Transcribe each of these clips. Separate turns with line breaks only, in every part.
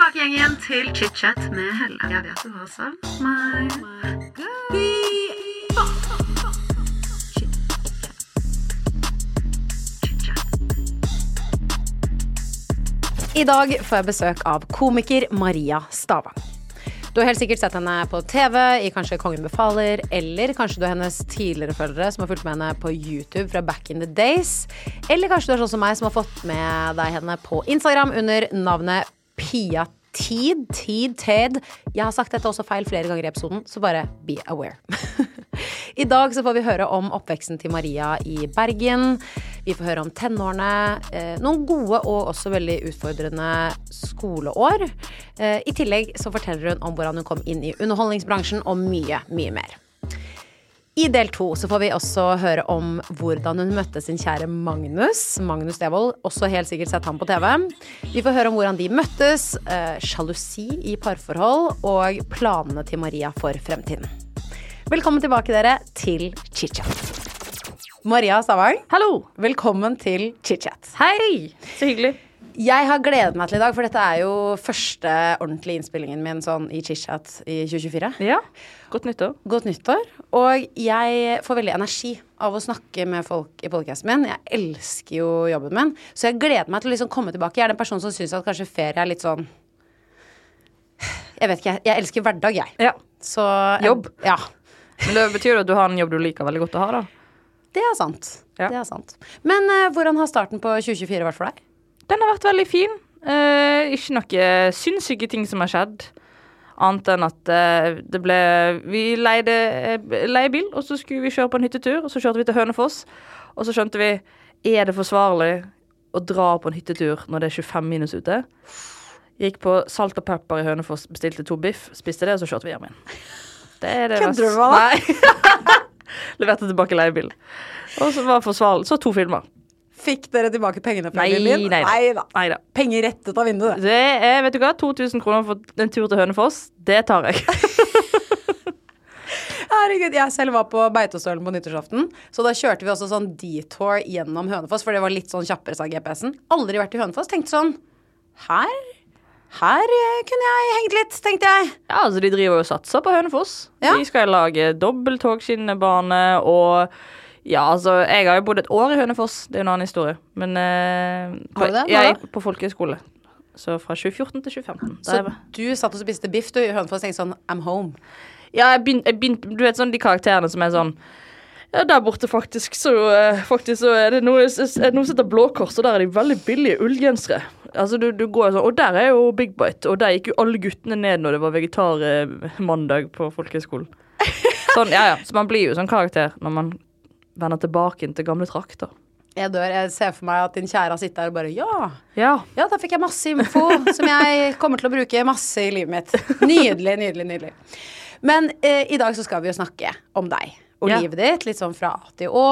tilbake igjen, til chit-chat med Helle. Jeg vet du har savnet meg.
I dag får jeg besøk av komiker Maria Stavang. Du har helt sikkert sett henne på TV i kanskje Kongen befaler, eller kanskje du er hennes tidligere følgere som har fulgt med henne på YouTube fra back in the days. Eller kanskje du er sånn som meg som har fått med deg henne på Instagram under navnet Pia Tid. Tid, Ted. Jeg har sagt dette også feil flere ganger i episoden, så bare be aware. I dag så får vi høre om oppveksten til Maria i Bergen. Vi får høre om tenårene. Eh, noen gode og også veldig utfordrende skoleår. Eh, I tillegg så forteller hun om hvordan hun kom inn i underholdningsbransjen, og mye, mye mer. I del to så får vi også høre om hvordan hun møtte sin kjære Magnus. Magnus Devold, også helt sikkert sett ham på TV. Vi får høre om hvordan de møttes, eh, sjalusi i parforhold og planene til Maria for fremtiden. Velkommen tilbake, dere, til chit-chat. Maria Stavang,
Hallo!
velkommen til chit-chat.
Hei! Så hyggelig.
Jeg har gledet meg til i dag, for dette er jo første ordentlige innspillingen min sånn i chit-chat i 2024.
Ja, godt nyttår.
Godt nyttår. Og jeg får veldig energi av å snakke med folk i podkasten min. Jeg elsker jo jobben min, så jeg gleder meg til å liksom komme tilbake. Jeg er den personen som syns at kanskje ferie er litt sånn Jeg vet ikke, jeg, elsker hverdag, jeg.
Ja.
Så
Jobb.
Ja.
Men det betyr jo at du har en jobb du liker veldig godt å ha, da.
Det er sant.
Ja.
Det er sant. Men uh, hvordan har starten på 2024 vært for deg?
Den har vært veldig fin. Eh, ikke noe sinnssyke ting som har skjedd. Annet enn at eh, det ble Vi leide leide bil, og så skulle vi kjøre på en hyttetur. Og så kjørte vi til Hønefoss, og så skjønte vi Er det forsvarlig å dra på en hyttetur når det er 25 minus ute? Gikk på Salt og Pepper i Hønefoss, bestilte to biff, spiste det, og så kjørte vi hjem igjen. Det er det
Kødder du med
meg? Leverte tilbake leiebilen. Og så var forsvarlig. Så to filmer.
Fikk dere tilbake pengene fra din?
nei.
Nei.
Nei da.
Penger rettet av vinduet. det.
Er, vet du hva, 2000 kroner for en tur til Hønefoss. Det tar jeg.
Herregud, jeg selv var på Beitostølen på nyttårsaften, så da kjørte vi også sånn detour gjennom Hønefoss, for det var litt sånn kjappere, sa GPS-en. Aldri vært i Hønefoss. Tenkte sånn Her her eh, kunne jeg hengt litt, tenkte jeg.
Ja, altså De driver jo og satser på Hønefoss.
Ja.
De skal lage dobbelttogskinnebane og Ja, altså, jeg har jo bodd et år i Hønefoss, det er jo en annen historie. Men eh, på,
Har du det?
Jeg
da?
på folkehøyskole. Så fra 2014 til 2015. Da
Så
jeg var-
du satt og spiste biff du i Hønefoss og tenkte sånn I'm home.
Ja, jeg begynte, jeg begynte Du vet sånn de karakterene som er sånn ja, Der borte faktisk så, eh, faktisk så er det noe, s- er det noe som heter Blå Kors, og der er de veldig billige ullgensere. Altså, du, du går sånn Og der er jo Big Bite, og der gikk jo alle guttene ned når det var vegetarmandag på folkehøyskolen. Sånn, ja ja. Så man blir jo sånn karakter når man vender tilbake inn til gamle trakter.
Jeg dør. Jeg ser for meg at din kjære har sittet der og bare Ja,
Ja.
ja, da fikk jeg masse info som jeg kommer til å bruke masse i livet mitt. Nydelig, nydelig, nydelig. Men eh, i dag så skal vi jo snakke om deg og
Ja.
livet ditt, litt sånn fra A til Å.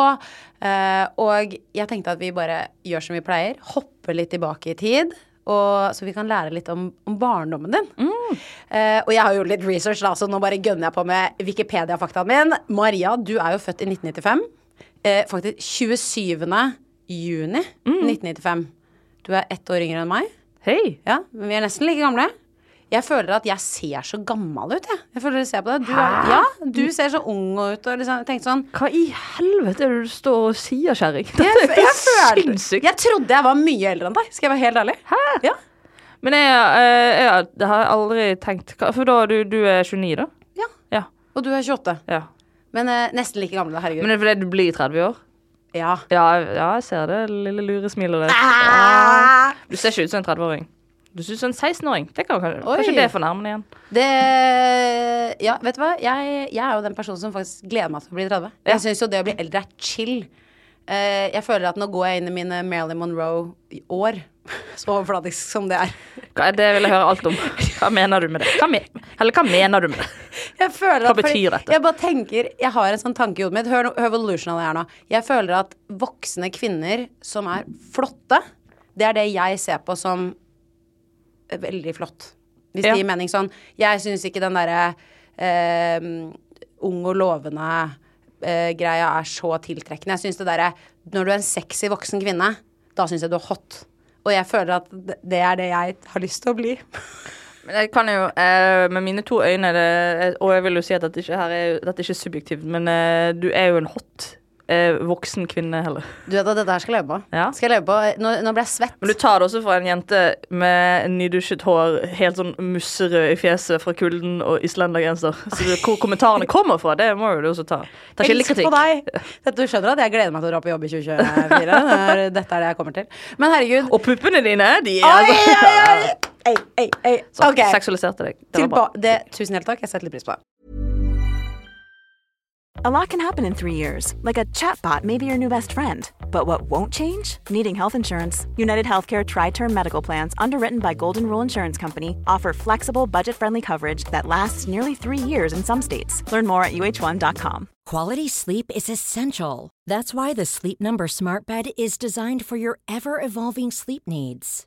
Eh, og jeg tenkte at vi bare gjør som vi pleier, hopper litt tilbake i tid. Og, så vi kan lære litt om, om barndommen din. Eh, og jeg har gjort litt research, da, så nå bare gønner jeg på med Wikipedia-faktaen min. Maria, du er jo født i 1995. Eh, faktisk 27. juni 1995. Du er ett år yngre enn meg.
Hei.
Ja, men vi er nesten like gamle. Jeg føler at jeg ser så gammel ut, jeg. Jeg føler jeg ser på deg. Du, er, ja, du ser så ung ut og liksom, tenkte sånn
Hva i helvete er det du står og sier, kjerring?
jeg,
Dette er
jeg,
sinnssykt.
jeg trodde jeg var mye eldre enn deg, skal jeg være helt ærlig.
Hæ?
Ja.
Men jeg, jeg, jeg, det har aldri tenkt For da du, du er 29, da?
ja.
Ja.
Og du er 28.
ja.
Men eh, nesten like gamle. Herregud.
Men det er fordi du blir 30 år?
ja.
Ja, ja jeg ser det lille luresmilet ditt.
Ah!
Du ser ikke ut som en 30-åring. Du ser ut som en 16-åring. Det kan, kanskje, kanskje det er fornærmende igjen.
Det Ja, vet du hva? Jeg, jeg er jo den personen som faktisk gleder meg til å bli 30.
Ja.
Jeg syns jo det å bli eldre er chill. Uh, jeg føler at nå går jeg inn i mine Marilyn Monroe-år. Så overflatisk som det er.
Hva, det vil jeg høre alt om. Hva mener du med det? Hva me, eller hva mener du med det?
Jeg føler at, Hva
betyr dette?
Jeg bare tenker Jeg har en sånn tanke i hodet mitt. Hør, hør hvor delusional jeg er nå. Jeg føler at voksne kvinner som er flotte, det er det jeg ser på som veldig flott. Hvis
Ja.
det gir mening sånn. Jeg syns ikke den derre eh, ung og lovende eh, greia er så tiltrekkende. Jeg syns det derre Når du er en sexy voksen kvinne, da syns jeg du er hot. Og jeg føler at det- det er det jeg har lyst til å bli.
Men jeg kan jo, eh, med mine to øyne det, Og jeg vil jo si at dette ikke, er, dette er subjektivt, men eh, du er jo en hot eh, voksen kvinne heller.
Du vet at dette her skal jeg leve på.
Ja.
Skal jeg leve på Nå, nå ble jeg svett.
Men du tar det også fra en jente med nydusjet hår, helt sånn musserød i fjeset fra kulden og islendergenser. Så det, hvor kommentarene kommer fra, det må jo du også ta. Ta kildekritikk.
Du skjønner at jeg gleder meg til å dra på jobb i 2024. Det er- Dette er det jeg kommer til. Men herregud
Og puppene dine, de er
Oi, oi, oi! Ei, ei, ei.
Så,
Ok,
Seksualiserte deg. Det var bra.
tilba det, tusen hjertelig takk. Jeg setter litt pris på det.
A lot can happen in three years, like a chatbot may be your new best friend. But what won't change? Needing health insurance. United Healthcare Tri Term Medical Plans, underwritten by Golden Rule Insurance Company, offer flexible, budget friendly coverage that lasts nearly three years in some states. Learn more at uh1.com.
Quality sleep is essential. That's why the Sleep Number Smart Bed is designed for your ever evolving sleep needs.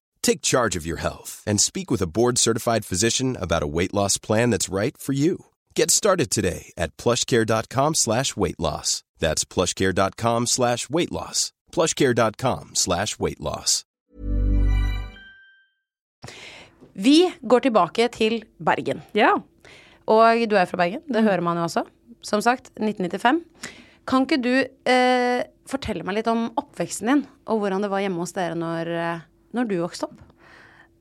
Take charge of your health and speak with a board-certified physician about a weight loss plan that's right for you. Get started today at plushcare.com slash weight loss. That's plushcare.com slash weight loss. plushcare.com slash weight loss.
Vi går tilbake til Bergen.
Ja.
Og du er fra Bergen, det hører man jo også. Som sagt, 1995. Kan ikke du eh, fortelle meg litt om oppveksten din, og hvordan det var hjemme hos dere når, eh, når du vokste opp?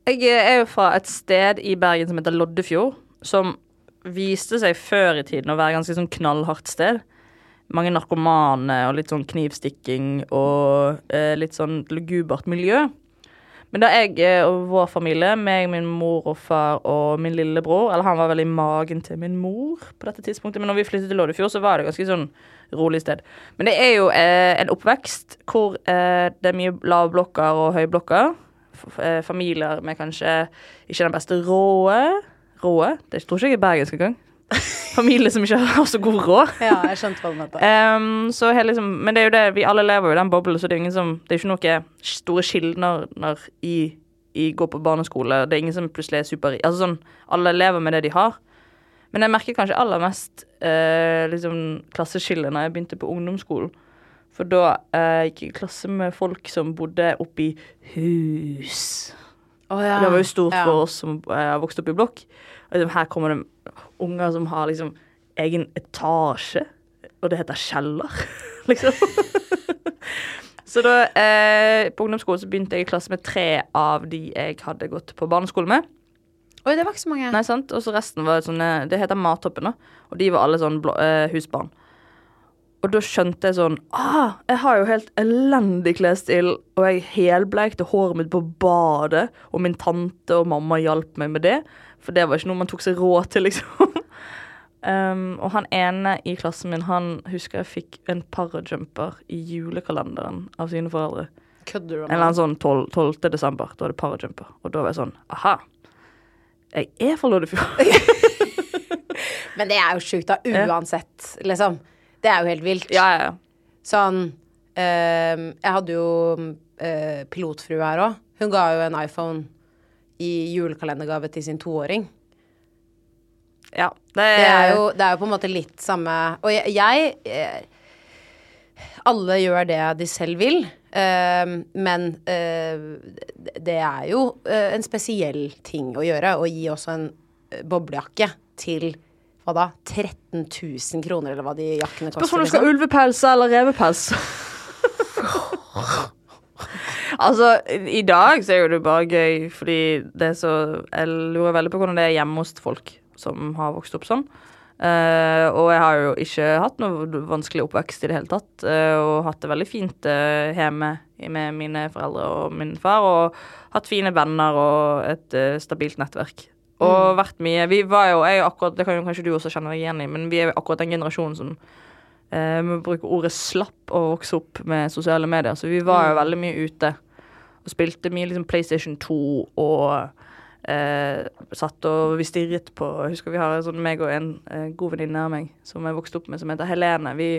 Jeg er jo fra et sted i Bergen som heter Loddefjord, som viste seg før i tiden å være ganske sånn knallhardt sted. Mange narkomane og litt sånn knivstikking og eh, litt sånn lugubert miljø. Men da jeg eh, og vår familie, meg, min mor og far og min lillebror Eller han var vel i magen til min mor på dette tidspunktet, men når vi flyttet til Loddefjord, så var det ganske sånn rolig sted. Men det er jo eh, en oppvekst hvor eh, det er mye lavblokker og høyblokker. Eh, familier med kanskje ikke den beste råde. Råde? Det tror ikke jeg er bergensk engang. Familie som ikke har så god råd.
Ja, jeg skjønte hva du mente.
Um, så hele liksom, men det er jo det, vi alle lever jo i den boblen, så det er ingen som Det er ikke noe store skilnader i, i gå på barneskole. Det er ingen som plutselig er super Altså sånn, alle lever med det de har. Men jeg merker kanskje aller mest eh, liksom klasseskillet når jeg begynte på ungdomsskolen. For da eh, gikk jeg i klasse med folk som bodde oppi hus.
Oh, ja.
Det var jo stort
Ja.
for oss som eh, har vokst opp i blokk. Og liksom, her kommer det unger som har liksom egen etasje, og det heter kjeller, liksom. så da, eh, på ungdomsskolen så begynte jeg i klasse med tre av de jeg hadde gått på barneskole med.
Oi, det var ikke så mange.
Nei, sant? Og så resten var sånne Det heter Mattoppen, da. Og de var alle sånn blå, eh, husbarn. Og da skjønte jeg sånn ah, Jeg har jo helt elendig klesstil, og jeg helbleikte håret mitt på badet, og min tante og mamma hjalp meg med det, for det var ikke noe man tok seg råd til, liksom. Um, og han ene i klassen min, han husker jeg fikk en parajumper i julekalenderen av sine foreldre.
Kødder du
En eller annen sånn 12, 12. desember. Da var det parajumper. Og da var jeg sånn Aha. Jeg er fra Loddefjord.
Men det er jo sjukt, da. Uansett, liksom. Det er jo helt vilt.
ja, ja, ja.
Sånn ehm, Jeg hadde jo uh, pilotfrue her òg. Hun ga jo en iPhone i julekalendergave til sin toåring.
Ja, det,
Det er, jo, det er jo på en måte litt samme Og jeg, jeg eh, Alle gjør det de selv vil, Uh, men uh, det er jo uh, en spesiell ting å gjøre. Å gi også en boblejakke til hva da? 13 000 kroner, eller hva de jakkene koster.
Spørs om du skal ha
liksom.
ulvepels eller revepels. altså, i dag så er jo det bare gøy, fordi det er så Jeg lurer veldig på hvordan det er hjemme hos folk som har vokst opp sånn. Uh, og jeg har jo ikke hatt noe vanskelig oppvekst i det hele tatt, Uh, og hatt det veldig fint uh, hjemme med mine foreldre og min far, og hatt fine venner og et stabilt nettverk. Og vært mye Vi var jo, jeg akkurat, det kan jo kanskje du også kjenne deg igjen i, men vi er akkurat den generasjonen som eh, vi bruker ordet slapp å vokse opp med sosiale medier. Så vi var jo veldig mye ute og spilte mye liksom PlayStation 2 og eh, satt og vi stirret på Jeg husker vi har en sånn meg og en eh, god venninne av meg som jeg vokste opp med, som heter Helene. Vi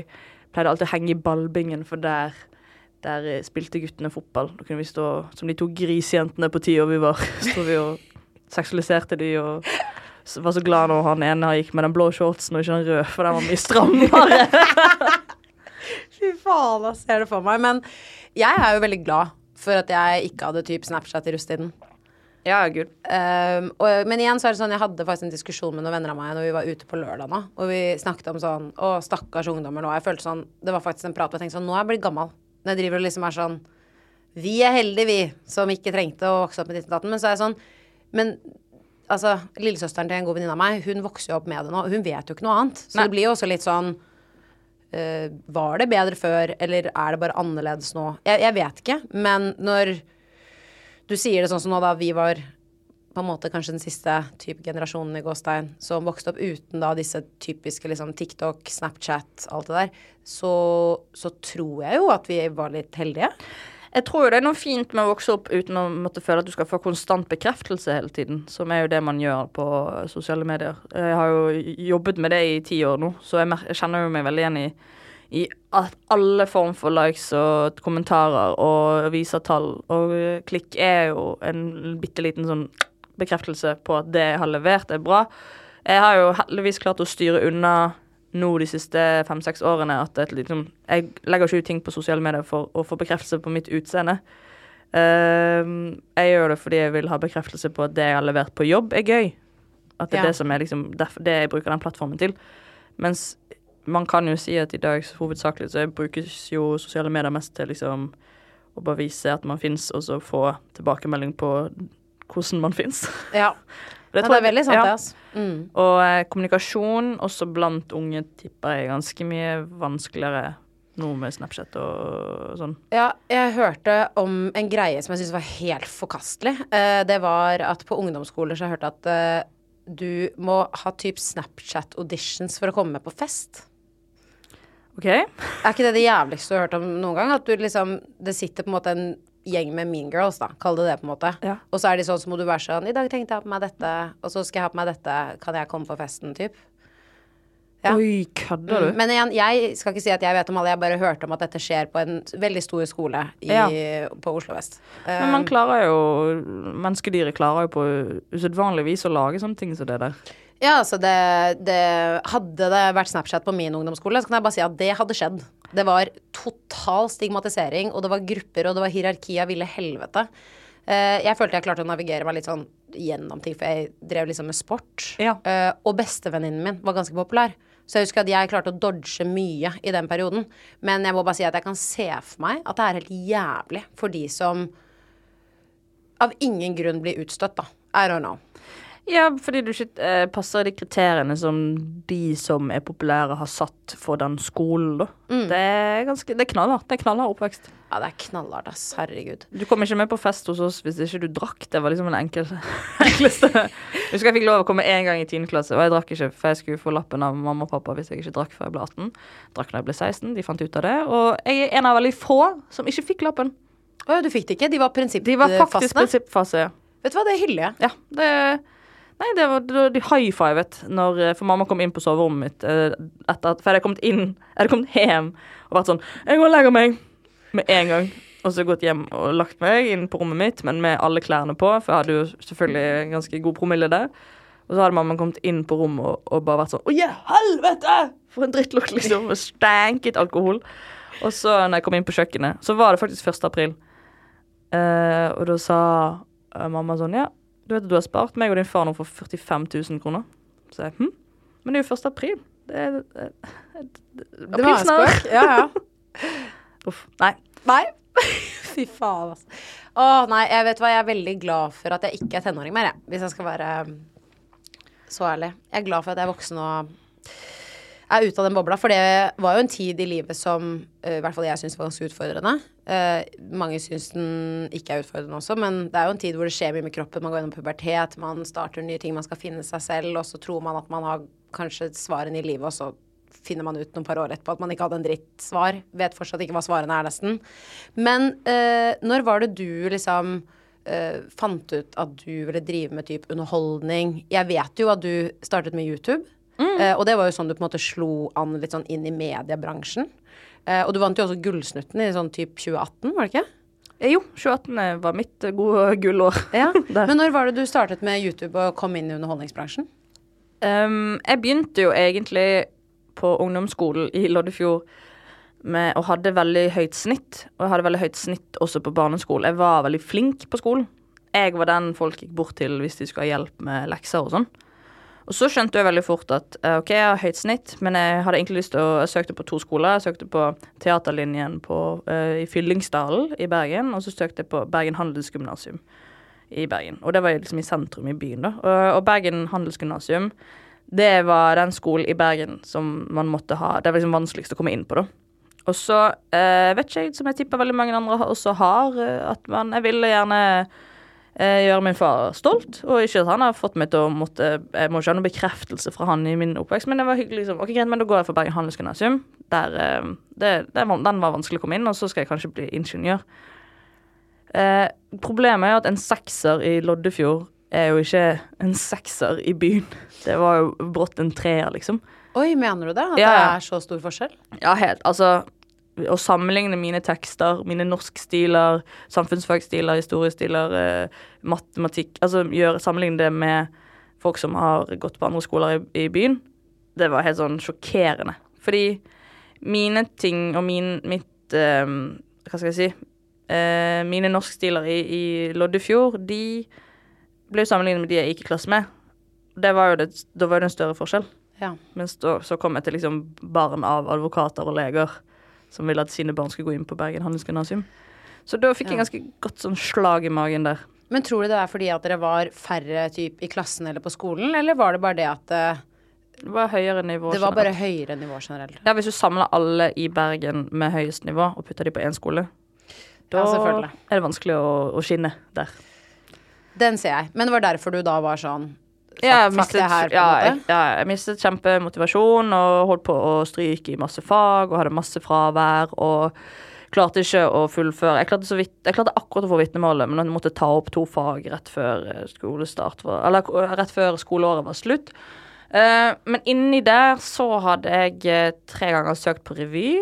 pleide alltid å henge i ballbingen, for der der spilte guttene fotball. Da kunne vi stå som de to grisejentene på ti år vi var. Sto vi og seksualiserte de og s- var så glad når han ene gikk med den blå shortsen og ikke den røde, for den var mye strammere.
Fy faen, jeg ser det for meg. Men jeg er jo veldig glad for at jeg ikke hadde typ Snapchat i rusttiden.
ja, gud.
Um, og, men igjen så er det sånn, jeg hadde faktisk en diskusjon med noen venner av meg når vi var ute på lørdag nå, og vi snakket om sånn Å, stakkars ungdommer nå. Jeg følte sånn Det var faktisk en prat hvor jeg tenkte sånn Nå er jeg blitt gammel. Når jeg driver og liksom er sånn Vi er heldige, vi, som ikke trengte å vokse opp med ditt og datten. Men så er jeg sånn Men altså, lillesøsteren til en god venninne av meg, hun vokser jo opp med det nå. Hun vet jo ikke noe annet. Så
Nei.
det blir jo også litt sånn uh, Var det bedre før, eller er det bare annerledes nå? Jeg, jeg vet ikke, men når du sier det sånn som nå da vi var på en måte kanskje den siste type generasjonen i Gåstein som vokste opp uten da disse typiske liksom TikTok, Snapchat, alt det der, så, så tror jeg jo at vi var litt heldige.
Jeg tror jo det er noe fint med å vokse opp uten å måtte føle at du skal få konstant bekreftelse hele tiden, som er jo det man gjør på sosiale medier. Jeg har jo jobbet med det i ti år nå, så jeg, jeg kjenner jo meg veldig igjen i, i at alle form for likes og kommentarer og visertall og klikk er jo en bitte liten sånn bekreftelse på at det jeg har levert, er bra. Jeg har jo heldigvis klart å styre unna nå de siste fem-seks årene at liksom, jeg legger ikke ut ting på sosiale medier for å få bekreftelse på mitt utseende. Uh, jeg gjør det fordi jeg vil ha bekreftelse på at det jeg har levert på jobb, er gøy. At det er det som er liksom, det jeg bruker den plattformen til. Mens man kan jo si at i dag hovedsakelig så brukes jo sosiale medier mest til liksom å bare vise at man fins, og så få tilbakemelding på hvordan man fins.
Ja, det,
ja,
det er veldig sant, det, altså. Mm.
Og eh, kommunikasjon også blant unge tipper jeg er ganske mye vanskeligere noe med Snapchat og sånn.
Ja, jeg hørte om en greie som jeg syntes var helt forkastelig. Eh, det var at på ungdomsskoler så jeg hørte at eh, du må ha typ Snapchat-auditions for å komme med på fest.
OK?
Er ikke det det jævligste du har hørt om noen gang? At du liksom Det sitter på en måte en gjeng med mean girls, da. Kall det det, på en måte.
Ja.
Og så er de sånn, så må du være sånn I dag tenkte jeg på meg dette, og så skal jeg ha på meg dette. Kan jeg komme på festen, typ? Ja.
Oi, kødder du?
Men igjen, jeg skal ikke si at jeg vet om alle, jeg bare hørte om at dette skjer på en veldig stor skole i,
Ja.
på Oslo vest.
Men man klarer jo Menneskedyret klarer jo på usedvanlig vis å lage sånne ting som det der.
Ja, altså det, det Hadde det vært Snapchat på min ungdomsskole, så kan jeg bare si at det hadde skjedd. Det var total stigmatisering, og det var grupper, og det var hierarki av ville helvete. Eh, jeg følte jeg klarte å navigere meg litt sånn gjennom ting, for jeg drev liksom med sport.
Ja.
Eh, og bestevenninnen min var ganske populær. Så jeg husker at jeg klarte å dodge mye i den perioden. Men jeg må bare si at jeg kan se for meg at det er helt jævlig for de som av ingen grunn blir utstøtt, da. I don't know.
Ja, fordi du ikke eh, passer de kriteriene som de som er populære, har satt for den skolen, da. Det er ganske Det er knallhardt. Det er knallhard oppvekst.
Ja, det er knallhardt, ass. Herregud.
Du kom ikke med på fest hos oss hvis ikke du drakk. Det var liksom den enkel, enkleste Jeg husker jeg fikk lov å komme én gang i 10. klasse, og jeg drakk ikke, for jeg skulle få lappen av mamma og pappa hvis jeg ikke drakk før jeg ble 18. Drakk da jeg ble 16. De fant ut av det. Og jeg er en av veldig få som ikke fikk lappen.
Å ja, du fikk det ikke? De var
De var faktisk prinsippfase, ja.
Vet du hva, det hyller jeg.
Ja, det Nei, det var, de high-fivet når eh, For mamma kom inn på soverommet mitt eh, etter at For jeg hadde kommet inn Jeg hadde kommet hjem og vært sånn Jeg går og legger meg med en gang. Og så gått hjem og lagt meg inn på rommet mitt, men med alle klærne på, for jeg hadde jo selvfølgelig ganske god promille der. Og så hadde mamma kommet inn på rommet og, og bare vært sånn Å, yeah, helvete! For en drittlukt, liksom. Og stanket alkohol. Og så når jeg kom inn på kjøkkenet, så var det faktisk 1. april. Uh, og da sa uh, mamma sånn Ja, du vet at du har spart meg og din far nå for 45 000 kroner. Så jeg hm? Men det er jo 1. april. Det er det, det,
Det var en spøk. Ja, ja.
Uff. Nei.
Nei. Fy faen, altså. Å nei, jeg vet hva, jeg er veldig glad for at jeg ikke er tenåring mer, jeg. Hvis jeg skal være um, så ærlig. Jeg er glad for at jeg er voksen og er ute av den bobla. For det var jo en tid i livet som uh, i hvert fall jeg syns var ganske utfordrende. Uh, mange syns den ikke er utfordrende også, men det er jo en tid hvor det skjer mye med kroppen. Man går gjennom pubertet, man starter nye ting, man skal finne seg selv, og så tror man at man har kanskje svarene i livet, og så finner man ut noen par år etterpå at man ikke hadde en dritt svar. Vet fortsatt ikke hva svarene er, nesten. Men uh, når var det du liksom Uh, fant ut at du ville drive med type underholdning? Jeg vet jo at du startet med YouTube. Eh, og det var jo sånn du på en måte slo an litt sånn inn i mediebransjen. Eh, og du vant jo også Gullsnutten i sånn type 2018, var det ikke?
Eh, Jo, 2018 var mitt eh, gode gullår.
Ja. Men når var det du startet med YouTube og kom inn i underholdningsbransjen?
Um, jeg begynte jo egentlig på ungdomsskolen i Loddefjord med og hadde veldig høyt snitt. Og jeg hadde veldig høyt snitt også på barneskolen. Jeg var veldig flink på skolen. Jeg var den folk gikk bort til hvis de skulle ha hjelp med lekser og sånn. Og så skjønte jeg veldig fort at eh, OK, jeg har høyt snitt, men jeg hadde egentlig lyst til å Jeg søkte på to skoler. Jeg søkte på teaterlinjen på, uh, i Fyllingsdalen i Bergen, og så søkte jeg på Bergen Handelsgymnasium i Bergen. Og det var liksom i sentrum i byen, da. Og, og Bergen Handelsgymnasium, det var den skolen i Bergen som man måtte ha Det var liksom vanskeligst å komme inn på, da. Og så uh, vet ikke jeg, som jeg tipper veldig mange andre også har, at man Jeg ville gjerne gjøre min far stolt, og ikke at han har fått meg til å måtte Jeg må ikke ha noen bekreftelse fra han i min oppvekst, men det var hyggelig. Liksom. Ok, greit, men da går jeg for Bergen Handelsgymnasium. Der, eh, det, det, den var vanskelig å komme inn, og så skal jeg kanskje bli ingeniør. Eh, problemet er jo at en sekser i Loddefjord er jo ikke en sekser i byen. Det var jo brått en treer, liksom.
Oi, mener du det? At
Ja,
det er så stor forskjell?
Ja, helt. Altså, å sammenligne mine tekster, mine norskstiler, samfunnsfagstiler, historiestiler, eh, matematikk Altså gjør, sammenligne det med folk som har gått på andre skoler i, i byen, det var helt sånn sjokkerende. Fordi mine ting og min, mitt eh, Hva skal jeg si eh, Mine norskstiler i, i Loddefjord, de ble jo sammenlignet med de jeg gikk i klasse med. Det var jo det, da var det en større forskjell.
Ja.
Mens da, så kom jeg til liksom barn av advokater og leger som ville at sine barn skulle gå inn på Bergen Handelsgymnasium. Så da fikk jeg ganske godt sånn slag i magen der.
Men tror du det er fordi at dere var færre typ, i klassen eller på skolen, eller var det bare det at eh,
Det var høyere nivå.
det var bare høyere nivå generelt?
Ja, hvis du samler alle i Bergen med høyest nivå og putter de på én skole, da
Ja,
er det vanskelig å, å skinne der.
Den ser jeg. Men det var derfor du da var sånn
Ja, jeg mistet,
her,
ja, jeg, ja, jeg mistet kjempemotivasjon og holdt på å stryke i masse fag og hadde masse fravær og klarte ikke å fullføre. Jeg klarte, så vidt, jeg klarte akkurat å få vitnemålet, men jeg måtte ta opp to fag rett før eh, var, Eller eh, rett før skoleåret var slutt. Uh, men inni der så hadde jeg tre ganger søkt på revy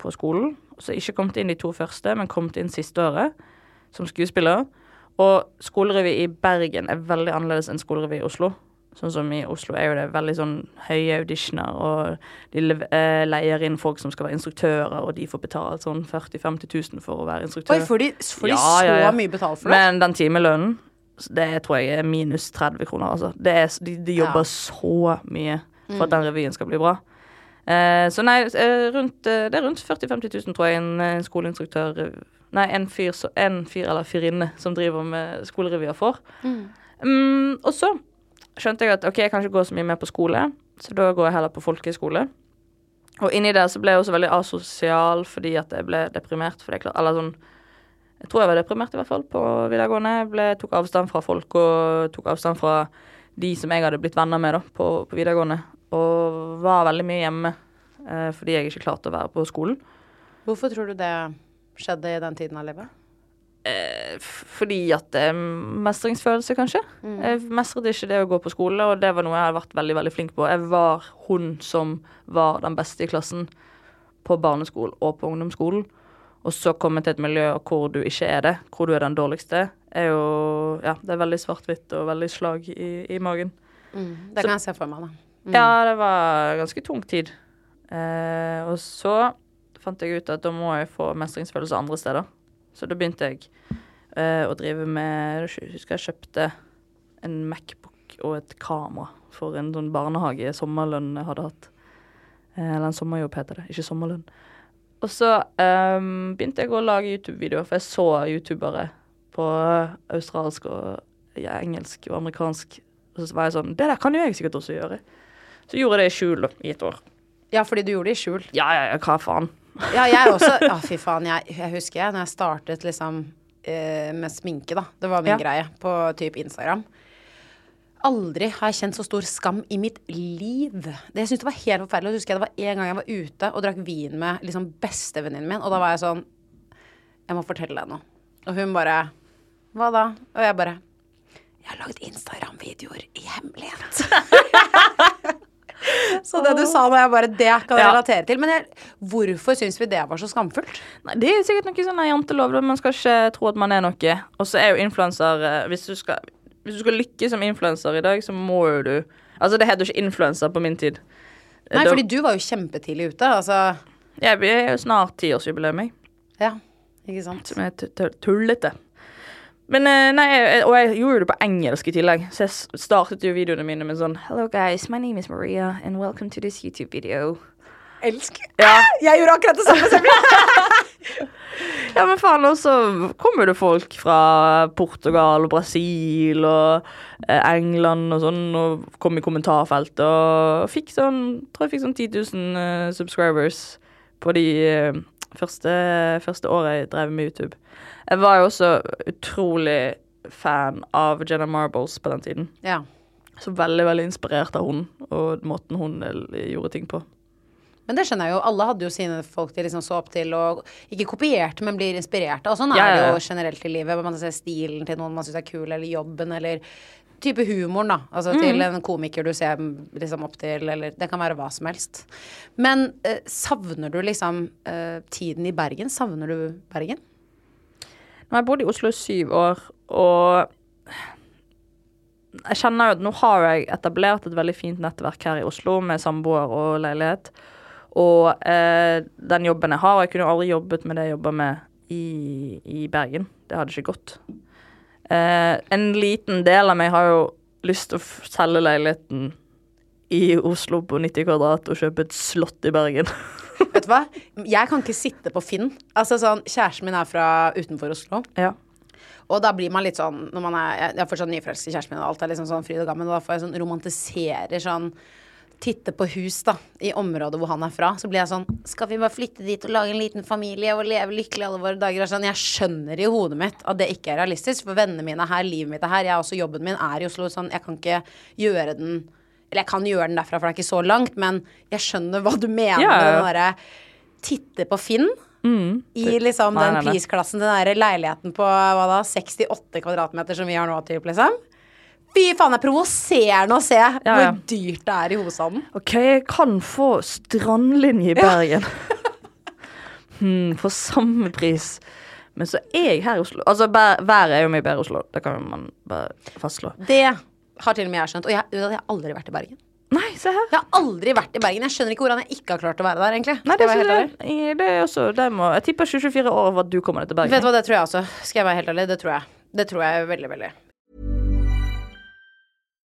på skolen. Så ikke kommet inn de to første, men kommet inn siste året som skuespiller. Og skolerevy i Bergen er veldig annerledes enn skolerevy i Oslo. Sånn som i Oslo er jo det veldig sånn høye auditioner, og de eh, leier inn folk som skal være instruktører, og de får betalt sånn 40 000-50 000 for å være instruktør.
Oi, får de, får de
Ja,
så
ja, ja.
mye betalt for det?
Men den timelønnen, det tror jeg er minus 30 kroner, altså. Det er, de, de jobber så mye for
Mm.
at den revyen skal bli bra. Eh, så nei, eh, rundt, eh, det er rundt 40 000-50 000, tror jeg, en, en skoleinstruktør Nei, en fyr, så- en fyr eller fyrinne som driver med skolerevyer for. Mm, og så skjønte jeg at ok, jeg kan ikke gå så mye mer på skole, så da går jeg heller på folkehøyskole. Og inni der så ble jeg også veldig asosial fordi at jeg ble deprimert. Fordi jeg klar, eller sånn Jeg tror jeg var deprimert, i hvert fall, på videregående. Jeg ble, tok avstand fra folk og tok avstand fra de som jeg hadde blitt venner med da, på, på videregående. Og var veldig mye hjemme eh, fordi jeg ikke klarte å være på skolen.
Hvorfor tror du det skjedde i den tiden av livet?
Eh, fordi at eh, Mestringsfølelse, kanskje. Jeg mestret ikke det å gå på skole, og det var noe jeg hadde vært veldig veldig flink på. Jeg var hun som var den beste i klassen på barneskolen og på ungdomsskolen. Og så komme til et miljø hvor du ikke er det, hvor du er den dårligste, er jo Ja, det er veldig svart-hvitt og veldig slag i, i magen.
Det kan jeg se for meg, da. Mm.
Ja, det var ganske tung tid. Eh, og så fant jeg ut at da må jeg få mestringsfølelse andre steder. Så da begynte jeg uh, å drive med Jeg husker jeg kjøpte en Macbook og et kamera for en sånn barnehage sommerlønn jeg hadde hatt. Uh, eller en sommerjobb, heter det. Ikke sommerlønn. Og så um, begynte jeg å lage YouTube-videoer, for jeg så youtubere på australsk og ja, engelsk og amerikansk. Og så var jeg sånn Det der kan jo jeg sikkert også gjøre. Så gjorde jeg det i skjul i et år.
Ja, fordi du gjorde det i skjul.
Ja, ja, ja, hva faen.
Ja, jeg også. Ja, fy faen. Jeg, jeg husker jeg, når jeg startet liksom eh, med sminke, da. Det var min
Ja.
greie på typ Instagram. Aldri har jeg kjent så stor skam i mitt liv. Det, jeg syntes det var helt forferdelig. Og husker jeg det var en gang jeg var ute og drakk vin med liksom bestevenninnen min, og da var jeg sånn Jeg må fortelle deg noe. Og hun bare Hva da? Og jeg bare Jeg har lagd Instagram-videoer i hemmelighet. så det du sa nå, jeg bare Det kan jeg
Ja.
relatere til. Men jeg, hvorfor syns vi det var så skamfullt?
Nei, Det er sikkert noe sånn jantelov. Man skal ikke tro at man er noe. Og så er jo influenser eh, hvis, skal- hvis du skal lykkes som influenser i dag, så må jo du Altså, det heter jo ikke influenser på min tid.
Nei,
Da-
fordi du var jo kjempetidlig ute. Altså
Jeg er jo snart tiårsjubileum, jeg.
Ja, ikke sant.
Som er tu- tu- tullete. Men eh, nei, og jeg gjorde det på engelsk i tillegg, så jeg startet jo videoene mine med sånn Hello guys, my name is Maria, and welcome to this YouTube video.
Elsk.
Ja,
Jeg gjorde akkurat det samme
ja men faen, og så kommer det folk fra Portugal og Brasil og eh, England og sånn, og kom i kommentarfeltet og fikk sånn Tror jeg fikk sånn 10 000 eh, subscribers på de første, første året jeg drev med YouTube. Jeg var jo også utrolig fan av Jenna Marbles på den tiden.
Ja.
Så veldig, veldig inspirert av hun og måten hun eh, gjorde ting på.
Men det skjønner jeg jo. Alle hadde jo sine folk de liksom så opp til, og ikke kopierte, men blir inspirert av. Og sånn er det
ja, ja.
jo generelt i livet. Man ser stilen til noen man syns er kul, eller jobben, eller type humoren, da. Altså
Mm.
til en komiker du ser liksom opp til, eller Det kan være hva som helst. Men eh, savner du liksom eh, tiden i Bergen? Savner du Bergen?
Nå har jeg bodd i Oslo i syv år, og jeg kjenner jo at nå har jeg etablert et veldig fint nettverk her i Oslo med samboer og leilighet. Og eh, den jobben jeg har Jeg kunne jo aldri jobbet med det jeg jobber med i, i Bergen. Det hadde ikke gått. Eh, en liten del av meg har jo lyst til å selge leiligheten i Oslo på 90 kvadrat og kjøpe et slott i Bergen.
Vet du hva? Jeg kan ikke sitte på Finn. Altså sånn, Kjæresten min er fra utenfor Oslo.
ja.
Og da blir man litt sånn når man er, Jeg er fortsatt nyforelsket i kjæresten min, og alt er liksom sånn fryd og gammen, og da får jeg sånn romantiserer sånn Titte på hus, da, i området hvor han er fra. Så blir jeg sånn Skal vi bare flytte dit og lage en liten familie og leve lykkelig alle våre dager? Sånn, jeg skjønner i hodet mitt at det ikke er realistisk, for vennene mine er her, livet mitt er her, jeg er også jobben min er i Oslo, sånn jeg kan ikke gjøre den Eller jeg kan gjøre den derfra, for det er ikke så langt, men jeg skjønner hva du mener
Ja,
med den derre Titte på Finn. I liksom den prisklassen, den der leiligheten på hva da, 68 kvadratmeter som vi har nå, typ, liksom. Fy faen, det er provoserende å se hvor dyrt det er i hovedstaden.
OK, jeg kan få strandlinje i Bergen. hmm, for samme pris. Men så er jeg her i Oslo. Altså, været er jo mye bedre i Oslo. Det kan man bare fastslå.
Det har til og med jeg skjønt. Og jeg, jeg har aldri vært i Bergen.
Nei, se her.
Jeg har aldri vært i Bergen. Jeg skjønner ikke hvordan jeg ikke har klart å være der, egentlig.
Nei, det, er det. det er også det må, Jeg tipper 20-24 år over at du kommer deg til
Bergen. Vet du hva, det tror jeg også. Skal jeg være helt ærlig, det tror jeg. Det tror jeg veldig, veldig.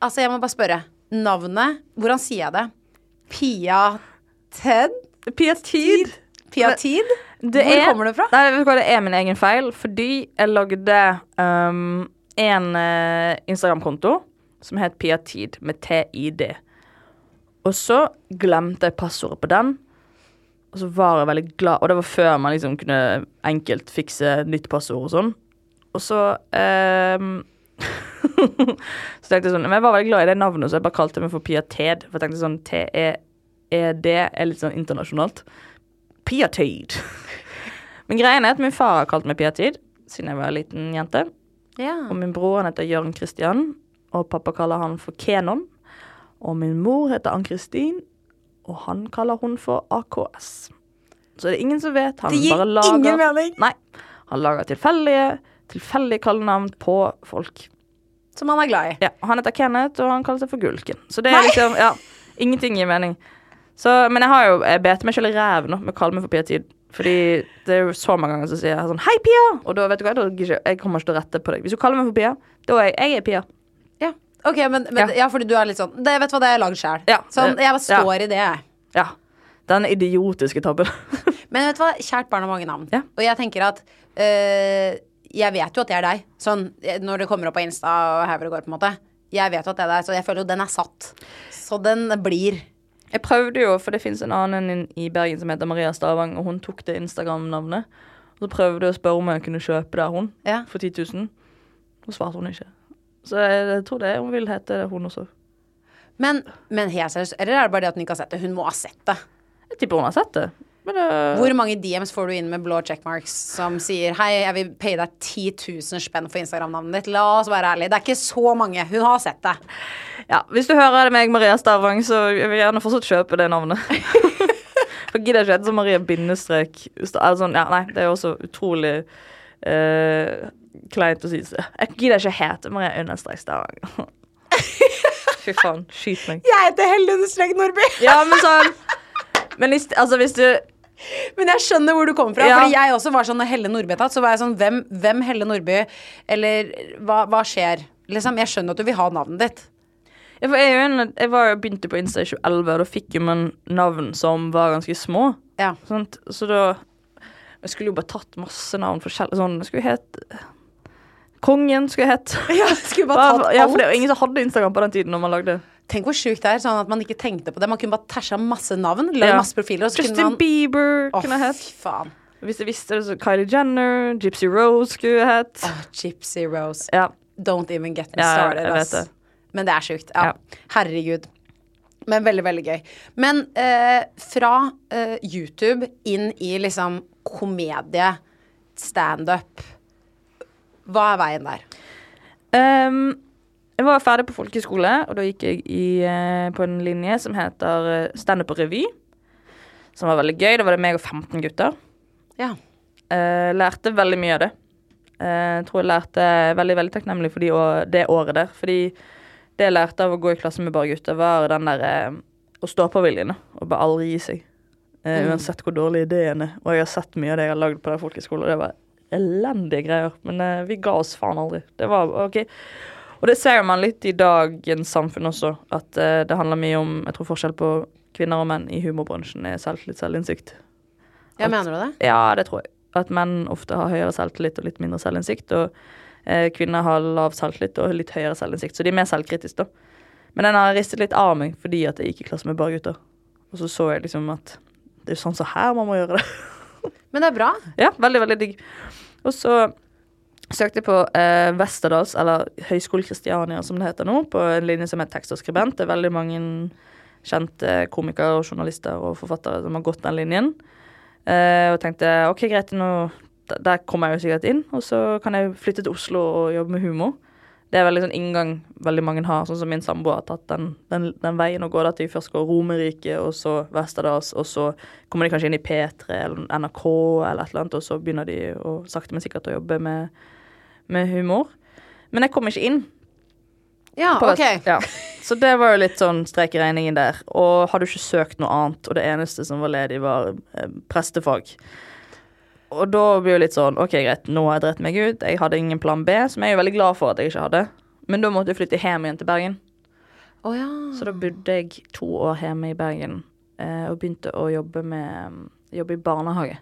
Altså, jeg må bare spørre. Navnet, hvordan sier jeg det? Pia Ted?
Pia Tid.
Pia Tid?
Det
Hvor
er-
kommer det fra?
Nei, det er min egen feil, fordi jeg lagde um, en uh, Instagram-konto som het Piatid, med TID. Og så glemte jeg passordet på den. Og så var jeg veldig glad Og det var før man liksom kunne enkelt fikse nytt passord og sånn. Og så ehm, Så tenkte jeg sånn Men jeg var veldig glad i det navnet, så jeg bare kalte meg for Pia Ted. For jeg tenkte sånn T-E-E-D er litt sånn internasjonalt. Pia Ted. Men greien er at min far har kalt meg Pia Tid siden jeg var en liten jente.
Ja.
Og min bror han heter Jørn Christian, og pappa kaller han for Kenon. Og min mor heter Ann-Kristin, og han kaller hun for AKS. Så det er ingen som vet. Han
Det gir
bare lager
ingen mening.
Nei. Han lager tilfeldige, tilfeldige kallenavn på folk.
Som han er glad i.
Ja, Han heter Kenneth, og han kaller seg for Gulken. Så det er liksom Ja, ingenting gir mening. Så, men jeg har jo Jeg bet meg selv i ræven nå med å kalle meg for Pia Tid. Fordi det er jo så mange ganger som sier jeg sånn Hei, Pia! Og da vet du hva, jeg- kommer ikke til å rette på deg. Hvis du kaller meg for Pia, da er jeg, jeg er Pia.
Ja. Ok, men, men
Ja.
ja. fordi du er litt sånn det, Vet du hva, det er lagd sjøl.
Ja.
Sånn, jeg bare
Ja.
står i det, jeg.
Ja. Den idiotiske tabben.
Men vet du hva, kjært barn har mange navn.
Ja.
Og jeg tenker at øh, Jeg vet jo at det er deg. Sånn eh, når det kommer opp på Insta og her hvor det går, på en måte. Jeg vet jo at det er deg, så jeg føler jo den er satt. Så den blir.
Jeg prøvde jo, for det fins en annen i Bergen som heter Maria Stavang, og hun tok det Instagram-navnet. Og så prøvde jeg å spørre om jeg kunne kjøpe det av hun
Ja.
for 10 000. Og svarte hun ikke. Så jeg, jeg tror det hun vil hete det, hun også.
Men, men helt seriøst, eller er det bare det at hun ikke har sett det? Hun må ha sett det.
Jeg tipper hun har sett det. Det
Hvor mange DMs får du inn med blå checkmarks som sier Hei, jeg vil paye deg 10 000 spenn for Instagram-navnet ditt. La oss være ærlige. Det er ikke så mange. Hun har sett det.
Ja, Hvis du hører det meg, Maria Stavang, så jeg vil gjerne fortsatt kjøpe det navnet. For gidder ikke hete Maria bindestrek Altså, sånn, ja, Nei, det er jo også utrolig uh, kleint å si. Jeg gidder ikke hete Maria understrek Stavang. Fy faen. Skyt meg.
Jeg heter Helle understrek Nordby.
Ja, men sånn Men hvis, altså, hvis du
Men jeg skjønner hvor du kommer fra.
Ja.
Fordi jeg også var sånn når Helle Nordby er tatt, så var jeg sånn Hvem, hvem Helle Nordby? Eller hva, hva skjer? Liksom, jeg skjønner at du vil ha navnet ditt.
Ja, for jeg, en, jeg var jo begynte på Insta i 2011, og da fikk jo man navn som var ganske små.
Ja.
Sant? Så da Jeg skulle jo bare tatt masse navn forskjellig sånn Jeg skulle het Kongen skulle jeg hett.
Ja, skulle bare tatt
ja, for det ingen som hadde Instagram på den tiden når man lagde
Tenk hvor sjukt det er, sånn at man ikke tenkte på det. Man kunne bare tæsja masse navn,
Ja.
masse profiler,
Justin
man
Bieber
oh,
kunne jeg hett.
faen.
Hvis jeg visste det, så Kylie Jenner, Gypsy Rose skulle jeg hett.
Oh, Gypsy Rose.
Ja.
Don't even get me started.
vet det.
Men det er sjukt. Ja.
Ja.
Herregud. Men veldig, veldig gøy. Men eh, fra eh, YouTube inn i liksom komedie, standup Hva er veien der?
Ehm, jeg var ferdig på folkehøyskole, og da gikk jeg i, eh, på en linje som heter eh, standup og revy. Som var veldig gøy. Da var det meg og 15 gutter.
Ja.
Eh, lærte veldig mye av det. Eh, jeg tror jeg lærte veldig veldig takknemlig for de, å- det året der. Fordi det jeg lærte av å gå i klasse med bare gutter, var den der eh, å stå på viljen. Og bare aldri gi seg. Eh, Uansett hvor dårlig ideen er. Og jeg har sett mye av det jeg har lagd på den folkehøyskolen, og det var elendige greier. Men eh, vi ga oss faen aldri. Det var OK. Og det ser man litt i dagens samfunn også, at eh, det handler mye om Jeg tror forskjell på kvinner og menn i humorbransjen er selvtillit, selvinnsikt.
ja, mener du det?
Ja, det tror jeg. At menn ofte har høyere selvtillit og litt mindre selvinnsikt. Og eh, kvinner har lav selvtillit og litt høyere selvinnsikt. Så de er mer selvkritiske, da. Men den har ristet litt av meg fordi at jeg gikk i klasse med bare gutter. Og så så jeg liksom at det er sånn som her man må gjøre det.
Men det er bra.
ja, veldig, veldig digg. Og så søkte på eh, Westerdals, eller Høgskolen Kristiania som det heter nå, på en linje som er tekst og skribent. Det er veldig mange kjente komikere og journalister og forfattere som har gått den linjen. Eh, og tenkte OK, greit, nå, der kommer jeg jo sikkert inn. Og så kan jeg flytte til Oslo og jobbe med humor. Det er veldig sånn inngang veldig mange har, sånn som min samboer har tatt den, den, den veien å gå. til de først går Romerike, og så Westerdals, og så kommer de kanskje inn i P3 eller NRK eller et eller annet, og så begynner de å sakte, men sikkert å jobbe med, med humor. Men jeg kom ikke inn.
Ja,
på
ok.
Ja. Så det var jo litt sånn strek i regningen der. Og hadde jo ikke søkt noe annet, og det eneste som var ledig, var eh, prestefag. Og da blir det litt sånn OK, greit, nå har jeg drept meg ut. Jeg hadde ingen plan B, som jeg er veldig glad for at jeg ikke hadde. Men da måtte jeg flytte hjem igjen til Bergen.
Oh, ja.
Så da bodde jeg to år hjemme i Bergen eh, og begynte å jobbe med jobbe i barnehage.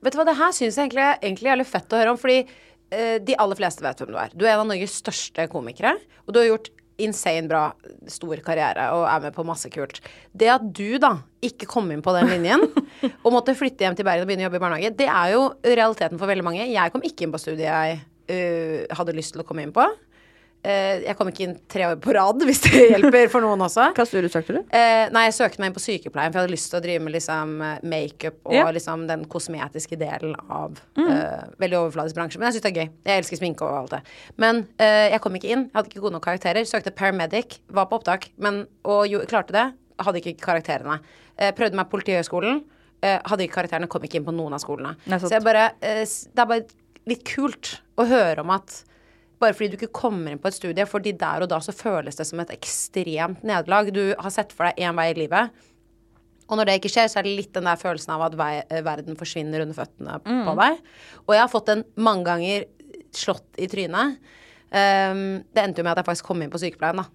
Vet du hva, det her syns jeg egentlig, egentlig er litt fett å høre om, fordi de aller fleste vet hvem du er. Du er en av Norges største komikere, og du har gjort insane bra, stor karriere og er med på masse kult. Det at du da ikke kom inn på den linjen, og måtte flytte hjem til Bergen og begynne å jobbe i barnehage, det er jo realiteten for veldig mange. Jeg kom ikke inn på studiet jeg uh, hadde lyst til å komme inn på. Eh, jeg kom ikke inn tre år på rad, hvis det hjelper for noen også.
Hva studie søkte du?
Eh, nei, jeg søkte meg inn på sykepleien, for jeg hadde lyst til å drive med liksom eh, makeup og
Ja.
liksom den kosmetiske delen av eh, Veldig overfladisk bransje. Men jeg syns det er gøy. Jeg elsker sminke og alt det. Men uh, jeg kom ikke inn. Jeg hadde ikke gode nok karakterer. Søkte paramedic, var på opptak, men, og jo, klarte det. Hadde ikke karakterene. Uh, prøvde meg på Politihøgskolen. Hadde ikke karakterene, kom ikke inn på noen av skolene.
Nei.
Så jeg bare Det er bare litt kult å høre om at bare fordi du ikke kommer inn på et studie, fordi der og da så føles det som et ekstremt nederlag. Du har sett for deg én vei i livet, og når det ikke skjer, så er det litt den der følelsen av at vei, eh, verden forsvinner under føttene på deg. Og jeg har fått den mange ganger slått i trynet. Um, det endte jo med at jeg faktisk kom inn på sykepleien, da.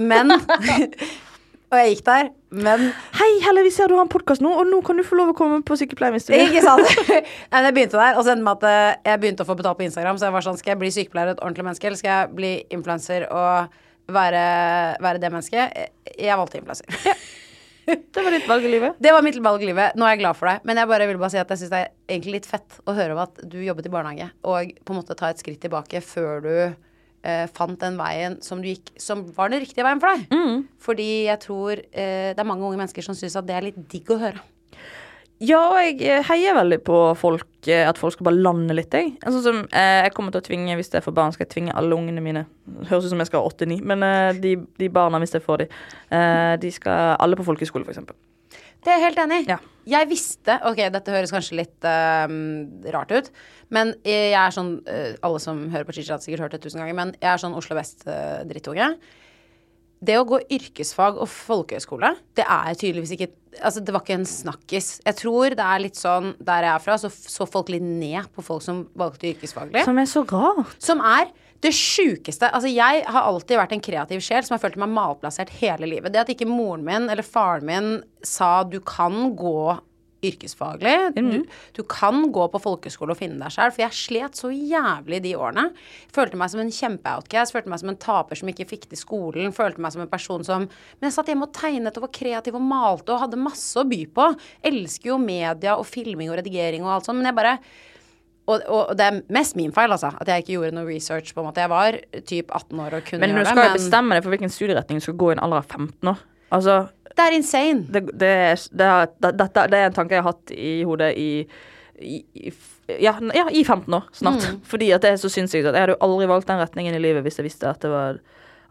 Men Og jeg gikk der, men
Hei, Helle, vi ser du har en podkast nå, og nå kan du få lov å komme på sykepleien hvis du vil.
Ikke sant? Nei, men jeg begynte der, og så endte med at eh, jeg begynte å få betalt på Instagram. Så jeg var sånn, skal jeg bli sykepleier og et ordentlig menneske, eller skal jeg bli influenser og være, være det mennesket? Jeg- valgte influenser.
Det var ditt valg i livet.
Det var mitt valg i livet. Nå er jeg glad for det. Men jeg bare vil bare si at jeg syns det er egentlig litt fett å høre om at du jobbet i barnehage, og på en måte ta et skritt tilbake før du eh, fant den veien som du gikk, som var den riktige veien for deg. Fordi jeg tror eh, det er mange unge mennesker som syns at det er litt digg å høre.
Ja, og jeg eh, heier veldig på folk, eh, at folk skal bare lande litt, jeg. Altså, som, eh, jeg kommer til å tvinge, hvis jeg får barn, skal jeg tvinge alle ungene mine. Høres ut som jeg skal ha åtte-ni, men eh, de, de barna, hvis jeg får de, eh, de skal alle på folkehøyskole, for eksempel.
Det er jeg helt enig i.
Ja.
Jeg visste Ok, dette høres kanskje litt uh, rart ut, men jeg er sånn uh, Alle som hører på Chicha, har sikkert hørt det tusen ganger, men jeg er sånn Oslo Vest-drittunge. det å gå yrkesfag og folkehøyskole, det er tydeligvis ikke Altså, det var ikke en snakkis. Jeg tror det er litt sånn der jeg er fra, så så folk litt ned på folk som valgte yrkesfaglig.
Som er så rart.
Som er det sjukeste. Altså, jeg har alltid vært en kreativ sjel som har følt meg malplassert hele livet. Det at ikke moren min eller faren min sa du kan gå yrkesfaglig, du, du kan gå på folkeskole og finne deg sjøl, for jeg slet så jævlig de årene. Følte meg som en kjempeoutcast, følte meg som en taper som ikke fikk til skolen, følte meg som en person som Men jeg satt hjemme og tegnet og var kreativ og malte og hadde masse å by på. Elsker jo media og filming og redigering og alt sånt, men jeg bare og, og det er mest min feil, altså. At jeg ikke gjorde noe research. på en måte Jeg var typ 18 år og kunne
Men du skal jo
det.
bestemme deg for hvilken studieretning du skal gå i en alder av 15 år. Altså,
det er insane.
det, det, det, det, det er en tanke jeg har hatt i hodet i, i, ja, ja, i 15 år snart. Fordi at det er så sinnssykt at jeg hadde jo aldri valgt den retningen i livet hvis jeg visste at det var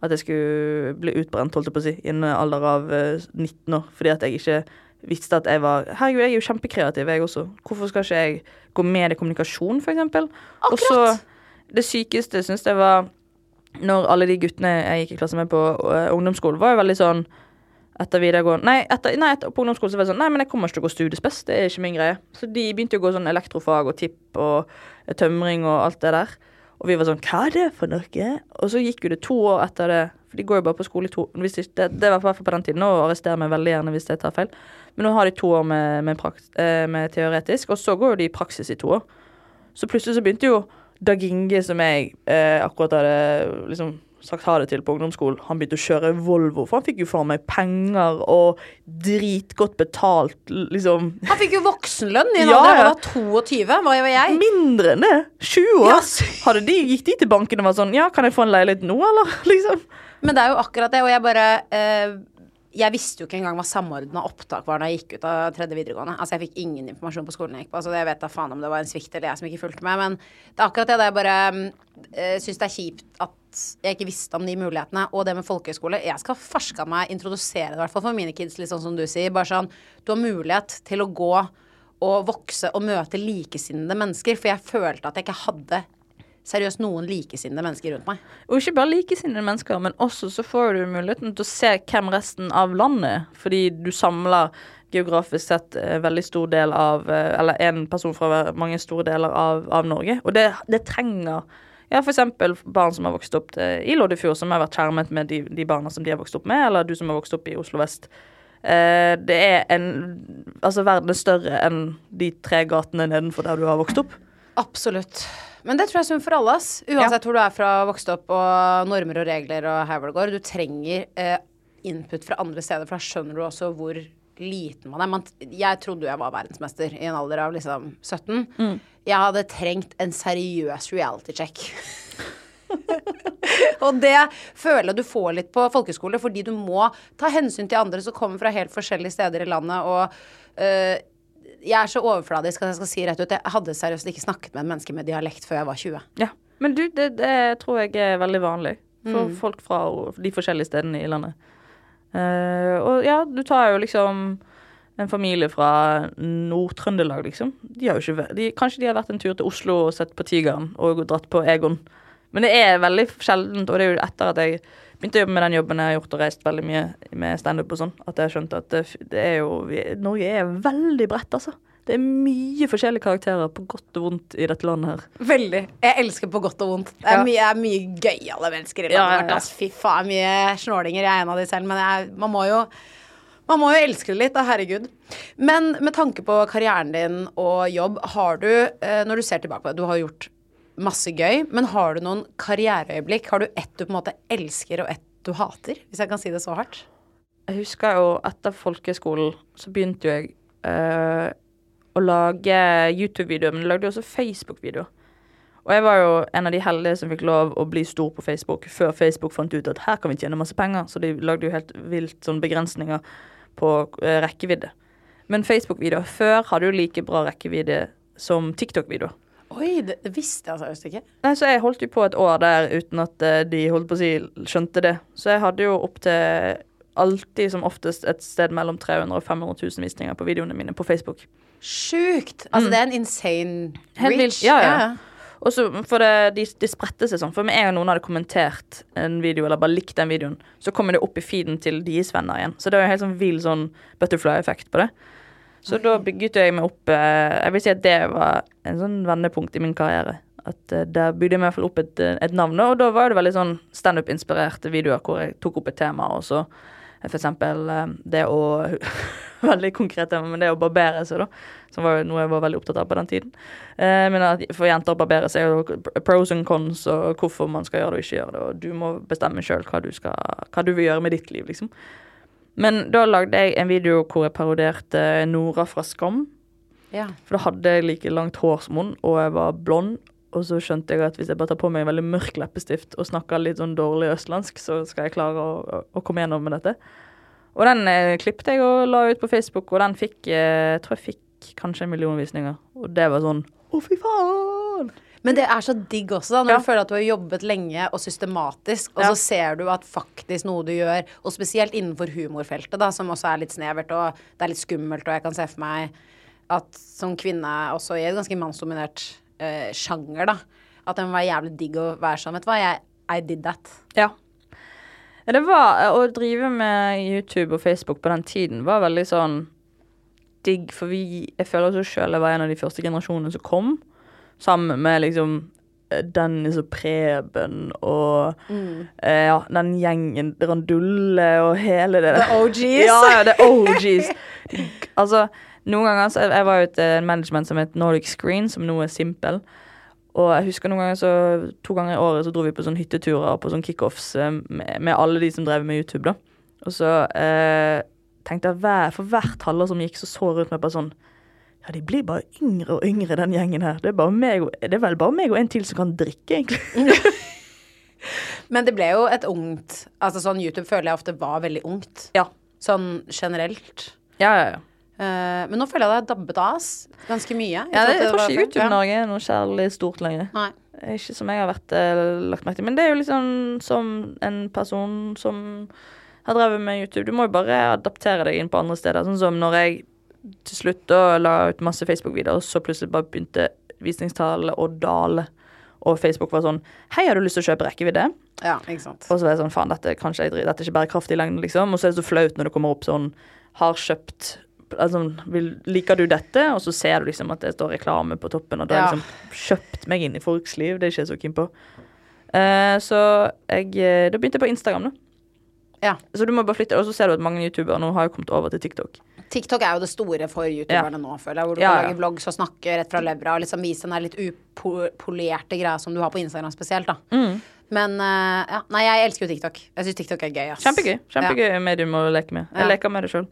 at jeg skulle bli utbrent, holdt jeg på å si, i en alder av eh, 19 år. Fordi at jeg ikke visste at jeg var Herregud, jeg er jo kjempekreativ, jeg også. Hvorfor skal ikke jeg gå med i kommunikasjon, eksempel? Og så Det sykeste syns jeg var når alle de guttene jeg gikk i klasse med på uh, ungdomsskolen, var jo veldig sånn etter videregående Nei, etter, nei etter, på ungdomsskolen så var det sånn Nei, men jeg kommer ikke til å gå studiespes. Det er ikke min greie. Så de begynte jo å gå sånn elektrofag og tipp og tømring og alt det der. Og vi var sånn Hva er det for noe? Og så gikk jo det to år etter det. For de går jo bare på skole i to ikke, det, det var i hvert fall på den tiden. Nå arresterer meg veldig gjerne hvis jeg tar feil. Men nå har de to år med, med, praks, eh, med teoretisk, og så går jo de i praksis i to år. Så plutselig så begynte jo Dag Inge, som jeg eh, akkurat hadde liksom sagt ha det til på ungdomsskolen, han begynte å kjøre Volvo, for han fikk jo faen meg penger og dritgodt betalt, liksom.
Han fikk jo voksenlønn i en
Ja,
alder av 22. Hva var jeg?
Mindre enn det! 20 år!
Ja,
Hadde de, gikk de til banken og var sånn Ja, kan jeg få en leilighet nå, eller? Liksom.
Men det er jo akkurat det, og jeg bare eh, Jeg visste jo ikke engang hva samordna opptak var da jeg gikk ut av tredje videregående. Altså jeg fikk ingen informasjon på skolen jeg gikk på, så jeg vet da faen om det var en svikt eller jeg som ikke fulgte med, men det er akkurat det der jeg bare øh, syns det er kjipt at jeg ikke visste om de mulighetene. Og det med folkehøyskole. Jeg skal farska meg introdusere det, i hvert fall for mine kids, litt sånn som du sier. Bare sånn Du har mulighet til å gå og vokse og møte likesinnede mennesker, for jeg følte at jeg ikke hadde seriøst noen likesinnede mennesker rundt meg.
Og ikke bare likesinnede mennesker, men også så får du muligheten til å se hvem resten av landet. Fordi du samler geografisk sett eh, veldig stor del av eh, Eller en person fra mange store deler av, av Norge. Og det, det trenger ja, eksempel barn som har vokst opp eh, i Loddefjord, som har vært skjermet med de, de barna som de har vokst opp med, eller du som har vokst opp i Oslo vest. Eh, det er en Altså, verden er større enn de tre gatene nedenfor der du har vokst opp.
Absolutt. Men det tror jeg er sunt for alle, ass. Uansett hvor du er fra, vokst opp, og normer og regler og her hvor det går. Du trenger eh, input fra andre steder, for da skjønner du også hvor liten man er. Man, jeg trodde jeg var verdensmester i en alder av liksom 17. Jeg hadde trengt en seriøs reality check. og det føler jeg du får litt på folkeskole, fordi du må ta hensyn til andre som kommer fra helt forskjellige steder i landet, og øh, jeg er så overfladisk at jeg skal si rett ut Jeg hadde seriøst ikke snakket med en menneske med dialekt før jeg var 20.
Ja. Men du, det, det tror jeg er veldig vanlig for folk fra de forskjellige stedene i landet. Eh, og ja, du tar jo liksom en familie fra Nord-Trøndelag, liksom. De har jo ikke de, Kanskje de har vært en tur til Oslo og sett på Tigeren og dratt på Egon. Men det er veldig sjeldent, og det er jo etter at jeg begynte å jobbe med den jobben jeg har gjort og reist veldig mye med standup og sånn, at jeg skjønte at det, det er jo vi, Norge er veldig bredt, altså. Det er mye forskjellige karakterer på godt og vondt i dette landet her.
Veldig. Jeg elsker på godt og vondt. Det er
Ja.
mye, er mye gøyale mennesker i landet
Ja, ja,
vårt.
ja.
Fy faen, mye snålinger. Jeg er en av de selv, men jeg, man må jo man må jo elske det litt, da, herregud. Men med tanke på karrieren din og jobb, har du, eh, når du ser tilbake på det, du har gjort masse gøy, men har du noen karriereøyeblikk? Har du ett du på en måte elsker og ett du hater, hvis jeg kan si det så hardt?
Jeg husker jo etter folkehøyskolen så begynte jo jeg eh, å lage YouTube-videoer, men jeg lagde også Facebook-videoer. Og jeg var jo en av de heldige som fikk lov å bli stor på Facebook før Facebook fant ut at her kan vi tjene masse penger, så de lagde jo helt vilt sånn begrensninger på eh, rekkevidde. Men Facebook-videoer før hadde jo like bra rekkevidde som TikTok-videoer.
Oi, det, visste jeg seriøst ikke.
Nei, så jeg holdt jo på et år der uten at eh, de holdt på å si skjønte det. Så jeg hadde jo opptil alltid som oftest et sted mellom 300 og 500 000 visninger på videoene mine på Facebook.
Sjukt! Altså, det er en insane
Mm.
Reach.
Ja, Ja, ja. Og så, for det, de, de spredte seg sånn. For med en gang noen hadde kommentert en video, eller bare likt den videoen, så kommer det opp i feeden til deres venner igjen. Så det er jo en helt sånn vill sånn butterfly-effekt på det. Så da bygget jeg meg opp eh, Jeg vil si at det var en sånn vendepunkt i min karriere. At eh, Der bygde jeg meg opp et, eh, et navn. Og da var det veldig sånn standup-inspirerte videoer hvor jeg tok opp et tema, og så eksempel eh, det å Veldig konkret men det å barbere seg, da. Som var noe jeg var veldig opptatt av på den tiden. Eh, men for jenter å barbere seg jo pros and cons, og hvorfor man skal gjøre det og ikke gjøre det. Og du må bestemme sjøl hva, du hva du vil gjøre med ditt liv, liksom. Men da lagde jeg en video hvor jeg parodierte Nora fra Skam.
Ja.
For da hadde jeg like langt hår som hun, og jeg var blond. Og så skjønte jeg at hvis jeg bare tar på meg en veldig mørk leppestift og snakker litt sånn dårlig østlandsk, så skal jeg klare å, å, å komme gjennom med dette. Og den eh, klippet jeg og la ut på Facebook, og den fikk eh, Jeg tror jeg fikk kanskje en million visninger. Og det var sånn Å, fy faen!
Men det er så digg også, da, når
Ja.
du føler at du har jobbet lenge og systematisk, og
Ja.
så ser du at faktisk noe du gjør, og spesielt innenfor humorfeltet, da, som også er litt snevert, og det er litt skummelt, og jeg kan se for meg at som kvinne også i et ganske mannsdominert eh, sjanger, da, at må være jævlig digg å være sånn, vet du hva, jeg I did that.
Ja. Ja, Det var Å drive med YouTube og Facebook på den tiden var veldig sånn digg, for vi Jeg føler også sjøl var en av de første generasjonene som kom, sammen med liksom eh, Dennis og Preben og eh, ja, den gjengen Randulle og hele det der.
The OGs.
Ja, ja, det er OGs. Altså, noen ganger så Jeg var jo et eh, management som het Nordic Screen, som nå er Simpel. Og jeg husker noen ganger så To ganger i året så dro vi på sånn hytteturer på sånn kickoffs eh, med, med alle de som drev med YouTube, da. Og så eh, tenkte jeg hver, for hvert halvår som gikk, så så rundt meg bare sånn Ja, de blir bare yngre og yngre, den gjengen her. Det er, meg, det er vel bare meg og en til som kan drikke, egentlig.
Men det ble jo et ungt Altså sånn YouTube føler jeg ofte var veldig ungt.
Ja.
Sånn generelt.
Ja, ja, ja.
Eh, men nå føler jeg det har dabbet av ganske mye.
ja det, jeg tror ikke. YouTube-Norge er noe særlig stort lenger.
Nei.
Ikke som jeg har vært eh, lagt merke til. Men det er jo liksom som en person som har drevet med YouTube. Du må jo bare adaptere deg inn på andre steder. Sånn som når jeg til slutt da la ut masse Facebook-videoer, så plutselig bare begynte visningstallet å dale. Og Facebook var sånn Hei, har du lyst til å kjøpe rekkevidde?
Ja, ikke sant.
Og så var jeg sånn Faen, dette, dette er ikke bærekraftig i lengden, liksom. Og så er det så flaut når det kommer opp sånn Har kjøpt Altså, vil, liker du dette? Og så ser du liksom at det står reklame på toppen, og da har jeg liksom kjøpt meg inn i folks liv. Det er ikke jeg så keen på. Eh, så jeg eh, Da begynte jeg på Instagram, da.
Ja.
Så du må bare flytte, og så ser du at mange youtubere nå har jo kommet over til TikTok.
TikTok er jo det store for youtuberne nå, føler jeg. Hvor du
Ja,
kan
ja.
lage vlogs og snakke rett fra levra og liksom vise den der litt upolerte greia som du har på Instagram spesielt, da.
Mm.
Men uh, ja, nei, jeg elsker jo TikTok. Jeg syns TikTok er gøy, ass.
Kjempegøy. Kjempegøy medium å leke med. Jeg
Ja.
leker med det sjøl.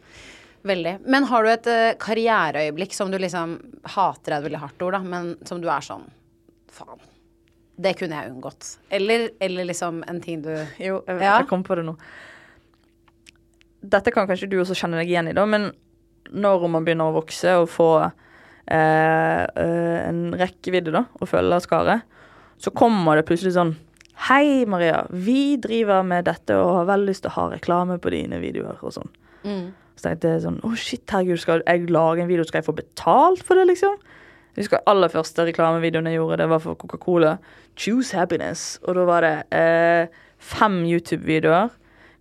Veldig. Men har du et uh, karriereøyeblikk som du liksom hater er et veldig hardt ord, da, men som du er sånn Faen. Det kunne jeg unngått. Eller, eller liksom en ting du
Jo, jeg,
Ja.
jeg kom på det nå. Dette kan kanskje du også kjenne deg igjen i, da, men når man begynner å vokse og få eh, eh, en rekkevidde da, og følgerskare, så kommer det plutselig sånn Hei, Maria. Vi driver med dette og har veldig lyst til å ha reklame på dine videoer og sånn. Så tenkte jeg sånn Å, shit, herregud, skal jeg lage en video? Skal jeg få betalt for det, liksom? Jeg husker aller første reklamevideoen jeg gjorde, det var for Coca-Cola. Choose happiness. Og da var det eh, fem YouTube-videoer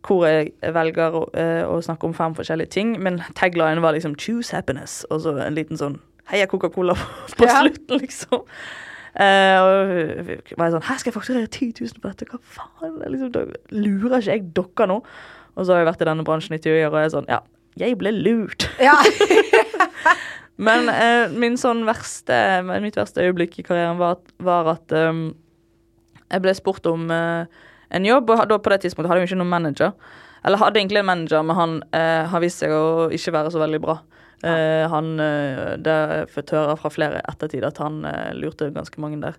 hvor jeg velger å, eh, å snakke om fem forskjellige ting, men taglinen var liksom 'choose happiness', og så en liten sånn 'heia Coca-Cola' på
Ja.
slutten, liksom. Eh, og var jeg sånn 'her skal jeg fakturere 10 000 på dette', hva faen? Liksom, da lurer ikke jeg dere nå? Og så har jeg vært i denne bransjen i 20 år, og jeg er sånn 'ja, jeg ble lurt'.
Ja.
Men eh, min sånn verste, mitt verste øyeblikk i karrieren var, var at um, jeg ble spurt om uh, en jobb, og da på det tidspunktet hadde jeg jo ikke noen manager. Eller hadde egentlig en manager, men han uh, har vist seg å ikke være så veldig bra. Eh, han, eh, Det har jeg fått høre fra flere ettertid at han eh, lurte ganske mange der.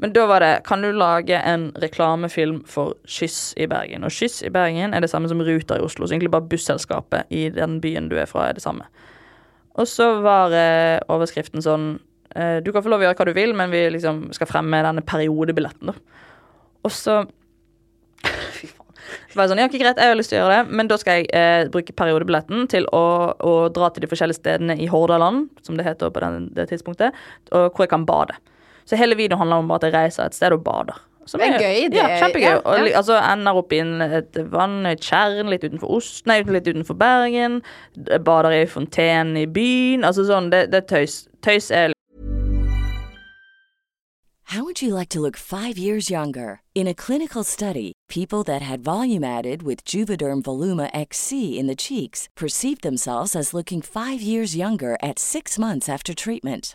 Men da var det Kan du lage en reklamefilm for Skyss i Bergen? Og Skyss i Bergen er det samme som Ruter i Oslo. Så egentlig bare busselskapet i den byen du er fra, er det samme. Og så var eh, overskriften sånn eh, Du kan få lov å gjøre hva du vil, men vi liksom skal fremme denne periodebilletten, da. Og så Fy faen. Så var jeg sånn, ja, ikke greit, jeg har lyst til å gjøre det, men da skal jeg eh, bruke periodebilletten til å, å dra til de forskjellige stedene i Hordaland, som det heter på den, det tidspunktet, og hvor jeg kan bade. Så hele videoen handler om at jeg reiser et sted og bader. Som
Det er gøy, det.
Ja, kjempegøy.
Ja, ja.
Og, altså ender opp i et vann, et tjern litt utenfor Ost, nei, litt utenfor Bergen. Bader i fontenen i byen. Altså sånn, det, det er tøys. Tøys er
How would you like to look five years younger? In a clinical study, people that had volume added with Juvederm Voluma XC in the cheeks perceived themselves as looking five years younger at six months after treatment.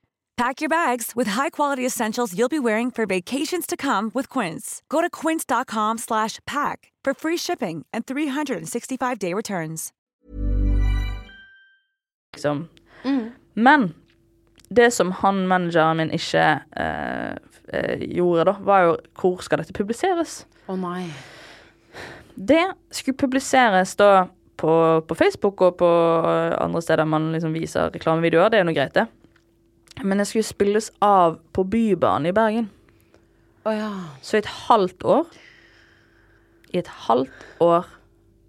Pack your bags with high-quality essentials you'll be wearing for vacations to come with Quince. Go to quince.com slash pack for free shipping and 365-day returns.
liksom. Men det som han manageren min ikke eh, eh, gjorde, da, var jo hvor skal dette publiseres?
Å nei.
Det skulle publiseres da på, på Facebook og på andre steder man liksom viser reklamevideoer. Det er jo noe greit, det. Men det skulle spilles av på Bybanen i Bergen.
Oh, ja.
Så i et halvt år I et halvt år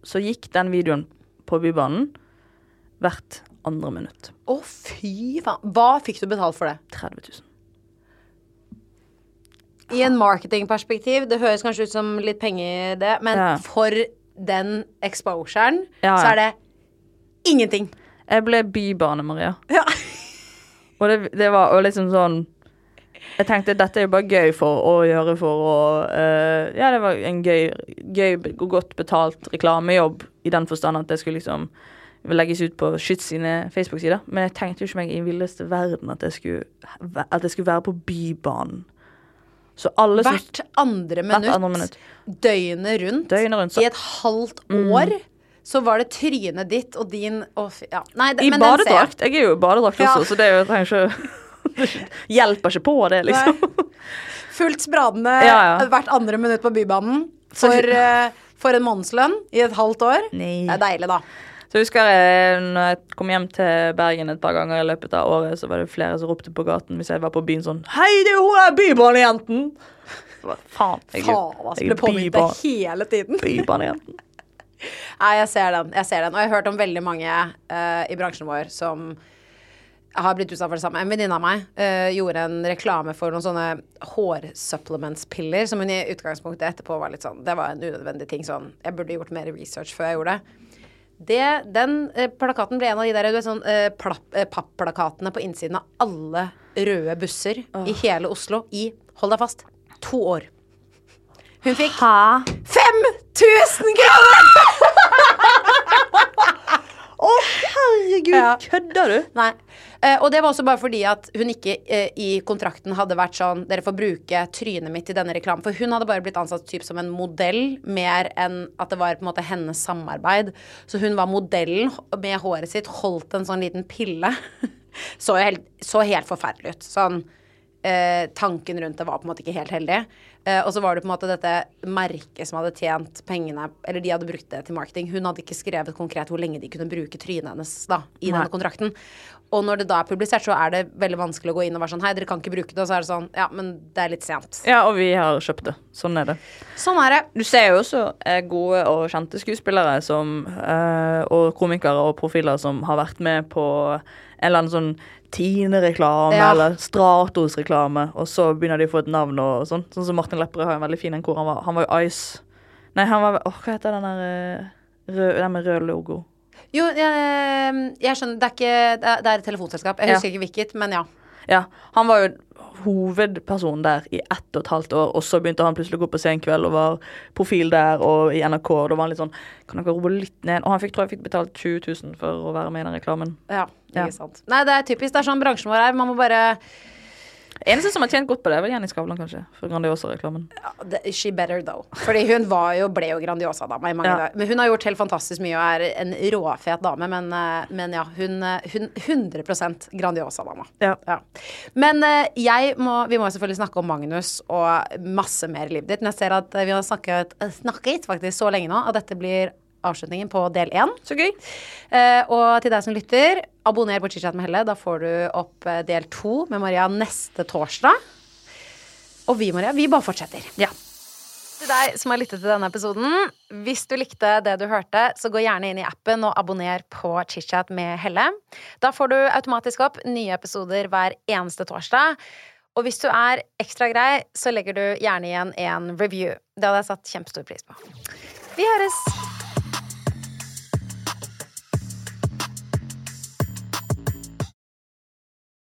så gikk den videoen på Bybanen hvert andre minutt.
Å, fy faen. Hva fikk du betalt for det?
30 000.
I en marketingperspektiv, det høres kanskje ut som litt penger, det, men
Ja.
for den exposuren,
Ja,
så er det ingenting.
Jeg ble bybane, Maria.
Ja.
Og det, det var og liksom sånn Jeg tenkte dette er jo bare gøy for å gjøre for å uh, Ja, det var en gøy, gøy og godt betalt reklamejobb i den forstand at det skulle liksom legges ut på Skytt sine Facebook-sider. Men jeg tenkte jo ikke meg i villeste verden at jeg skulle, at jeg skulle være på Bybanen. Så alle
Hvert andre minutt,
Hvert andre minutt.
døgnet rundt,
Døgnet rundt,
i et halvt år, så var det trynet ditt og din og ja. Nei, det,
I
men jeg.
badedrakt. Jeg er jo i badedrakt
Ja.
også, så det er jo, ikke Hjelper ikke på det, liksom.
Fullt spradende
Ja, ja.
hvert andre minutt på Bybanen. For, eh, for en månedslønn i et halvt år.
Nei.
Det er deilig, da.
Så husker jeg når jeg kom hjem til Bergen et par ganger i løpet av året, så var det flere som ropte på gaten hvis jeg var på byen sånn Hei, det er jo hun der bybanejenten! Faen. Jeg,
Faen, altså. Ble påminnet hele tiden.
bybanejenten.
Nei, jeg ser den. Jeg ser den. Og jeg har hørt om veldig mange uh, i bransjen vår som har blitt utsatt for det samme. En venninne av meg uh, gjorde en reklame for noen sånne hårsupplements-piller, som hun i utgangspunktet etterpå var litt sånn Det var en unødvendig ting sånn Jeg burde gjort mer research før jeg gjorde det. Det, den uh, plakaten ble en av de der du vet, sånn, uh, papplakatene på innsiden av alle røde busser i hele Oslo i Hold deg fast to år. Hun fikk 5000 kroner!
Å, herregud!
Ja.
Kødder du?
Nei. Eh, og det var også bare fordi at hun ikke eh, i kontrakten hadde vært sånn Dere får bruke trynet mitt i denne reklamen. For hun hadde bare blitt ansatt typ som en modell, mer enn at det var på en måte hennes samarbeid. Så hun var modellen med håret sitt, holdt en sånn liten pille. så, helt, så helt forferdelig ut. Sånn eh, Tanken rundt det var på en måte ikke helt heldig. Eh, og så var det på en måte dette merket som hadde tjent pengene Eller de hadde brukt det til marketing. Hun hadde ikke skrevet konkret hvor lenge de kunne bruke trynet hennes da, i
Nei.
denne kontrakten. Og når det da er publisert, så er det veldig vanskelig å gå inn og være sånn Hei, dere kan ikke bruke det. Og så er det sånn Ja, men det er litt sent.
Ja, og vi har kjøpt det. Sånn er det.
Sånn er det.
Du ser jo også eh, gode og kjente skuespillere som, eh, og komikere og profiler som har vært med på en eller annen sånn Tine-reklame
Ja.
eller Stratos-reklame, og så begynner de å få et navn og sånn. Sånn som Martin Lepperød har en veldig fin en hvor han var. Han var jo Ice. Nei, han var Åh, hva heter den der eh, rød, Den med rød logo?
Jo, jeg, jeg skjønner. Det er ikke Det er, et telefonselskap. Jeg
Ja.
husker ikke hvilket, men ja.
Ja, han var jo hovedperson der i ett og et halvt år, og så begynte han plutselig å gå på Senkveld og var profil der og i NRK, og da var han litt sånn Kan dere roe litt ned? Og han fikk, tror jeg fikk betalt 20 000 for å være med i den reklamen.
ja.
Ja.
Ikke sant. Nei, det er typisk. Det er sånn bransjen vår er. Man må bare
Eneste som har tjent godt på det, er vel Jenny Skavlan, kanskje, for Grandiosa-reklamen.
ja, She better though. Fordi hun var jo, ble jo Grandiosa-dame i mange
Ja.
dager. Men hun har gjort helt fantastisk mye og er en råfet dame. Men, eh, men ja, hun, eh, hun 100 Grandiosa-dame.
Ja.
Ja. Men eh, jeg må, vi må selvfølgelig snakke om Magnus og masse mer i livet ditt. Men jeg ser at vi har snakket, snakket faktisk så lenge nå at dette blir avslutningen på del én.
Så gøy.
Eh, og til deg som lytter, abonner på Chitchat med Helle. Da får du opp eh, del to med Maria neste torsdag. Og vi, Maria, vi bare fortsetter.
Ja.
Til deg som har lyttet til denne episoden, hvis du likte det du hørte, så gå gjerne inn i appen og abonner på Chitchat med Helle. Da får du automatisk opp nye episoder hver eneste torsdag. Og hvis du er ekstra grei, så legger du gjerne igjen en review. Det hadde jeg satt kjempestor pris på. Vi høres!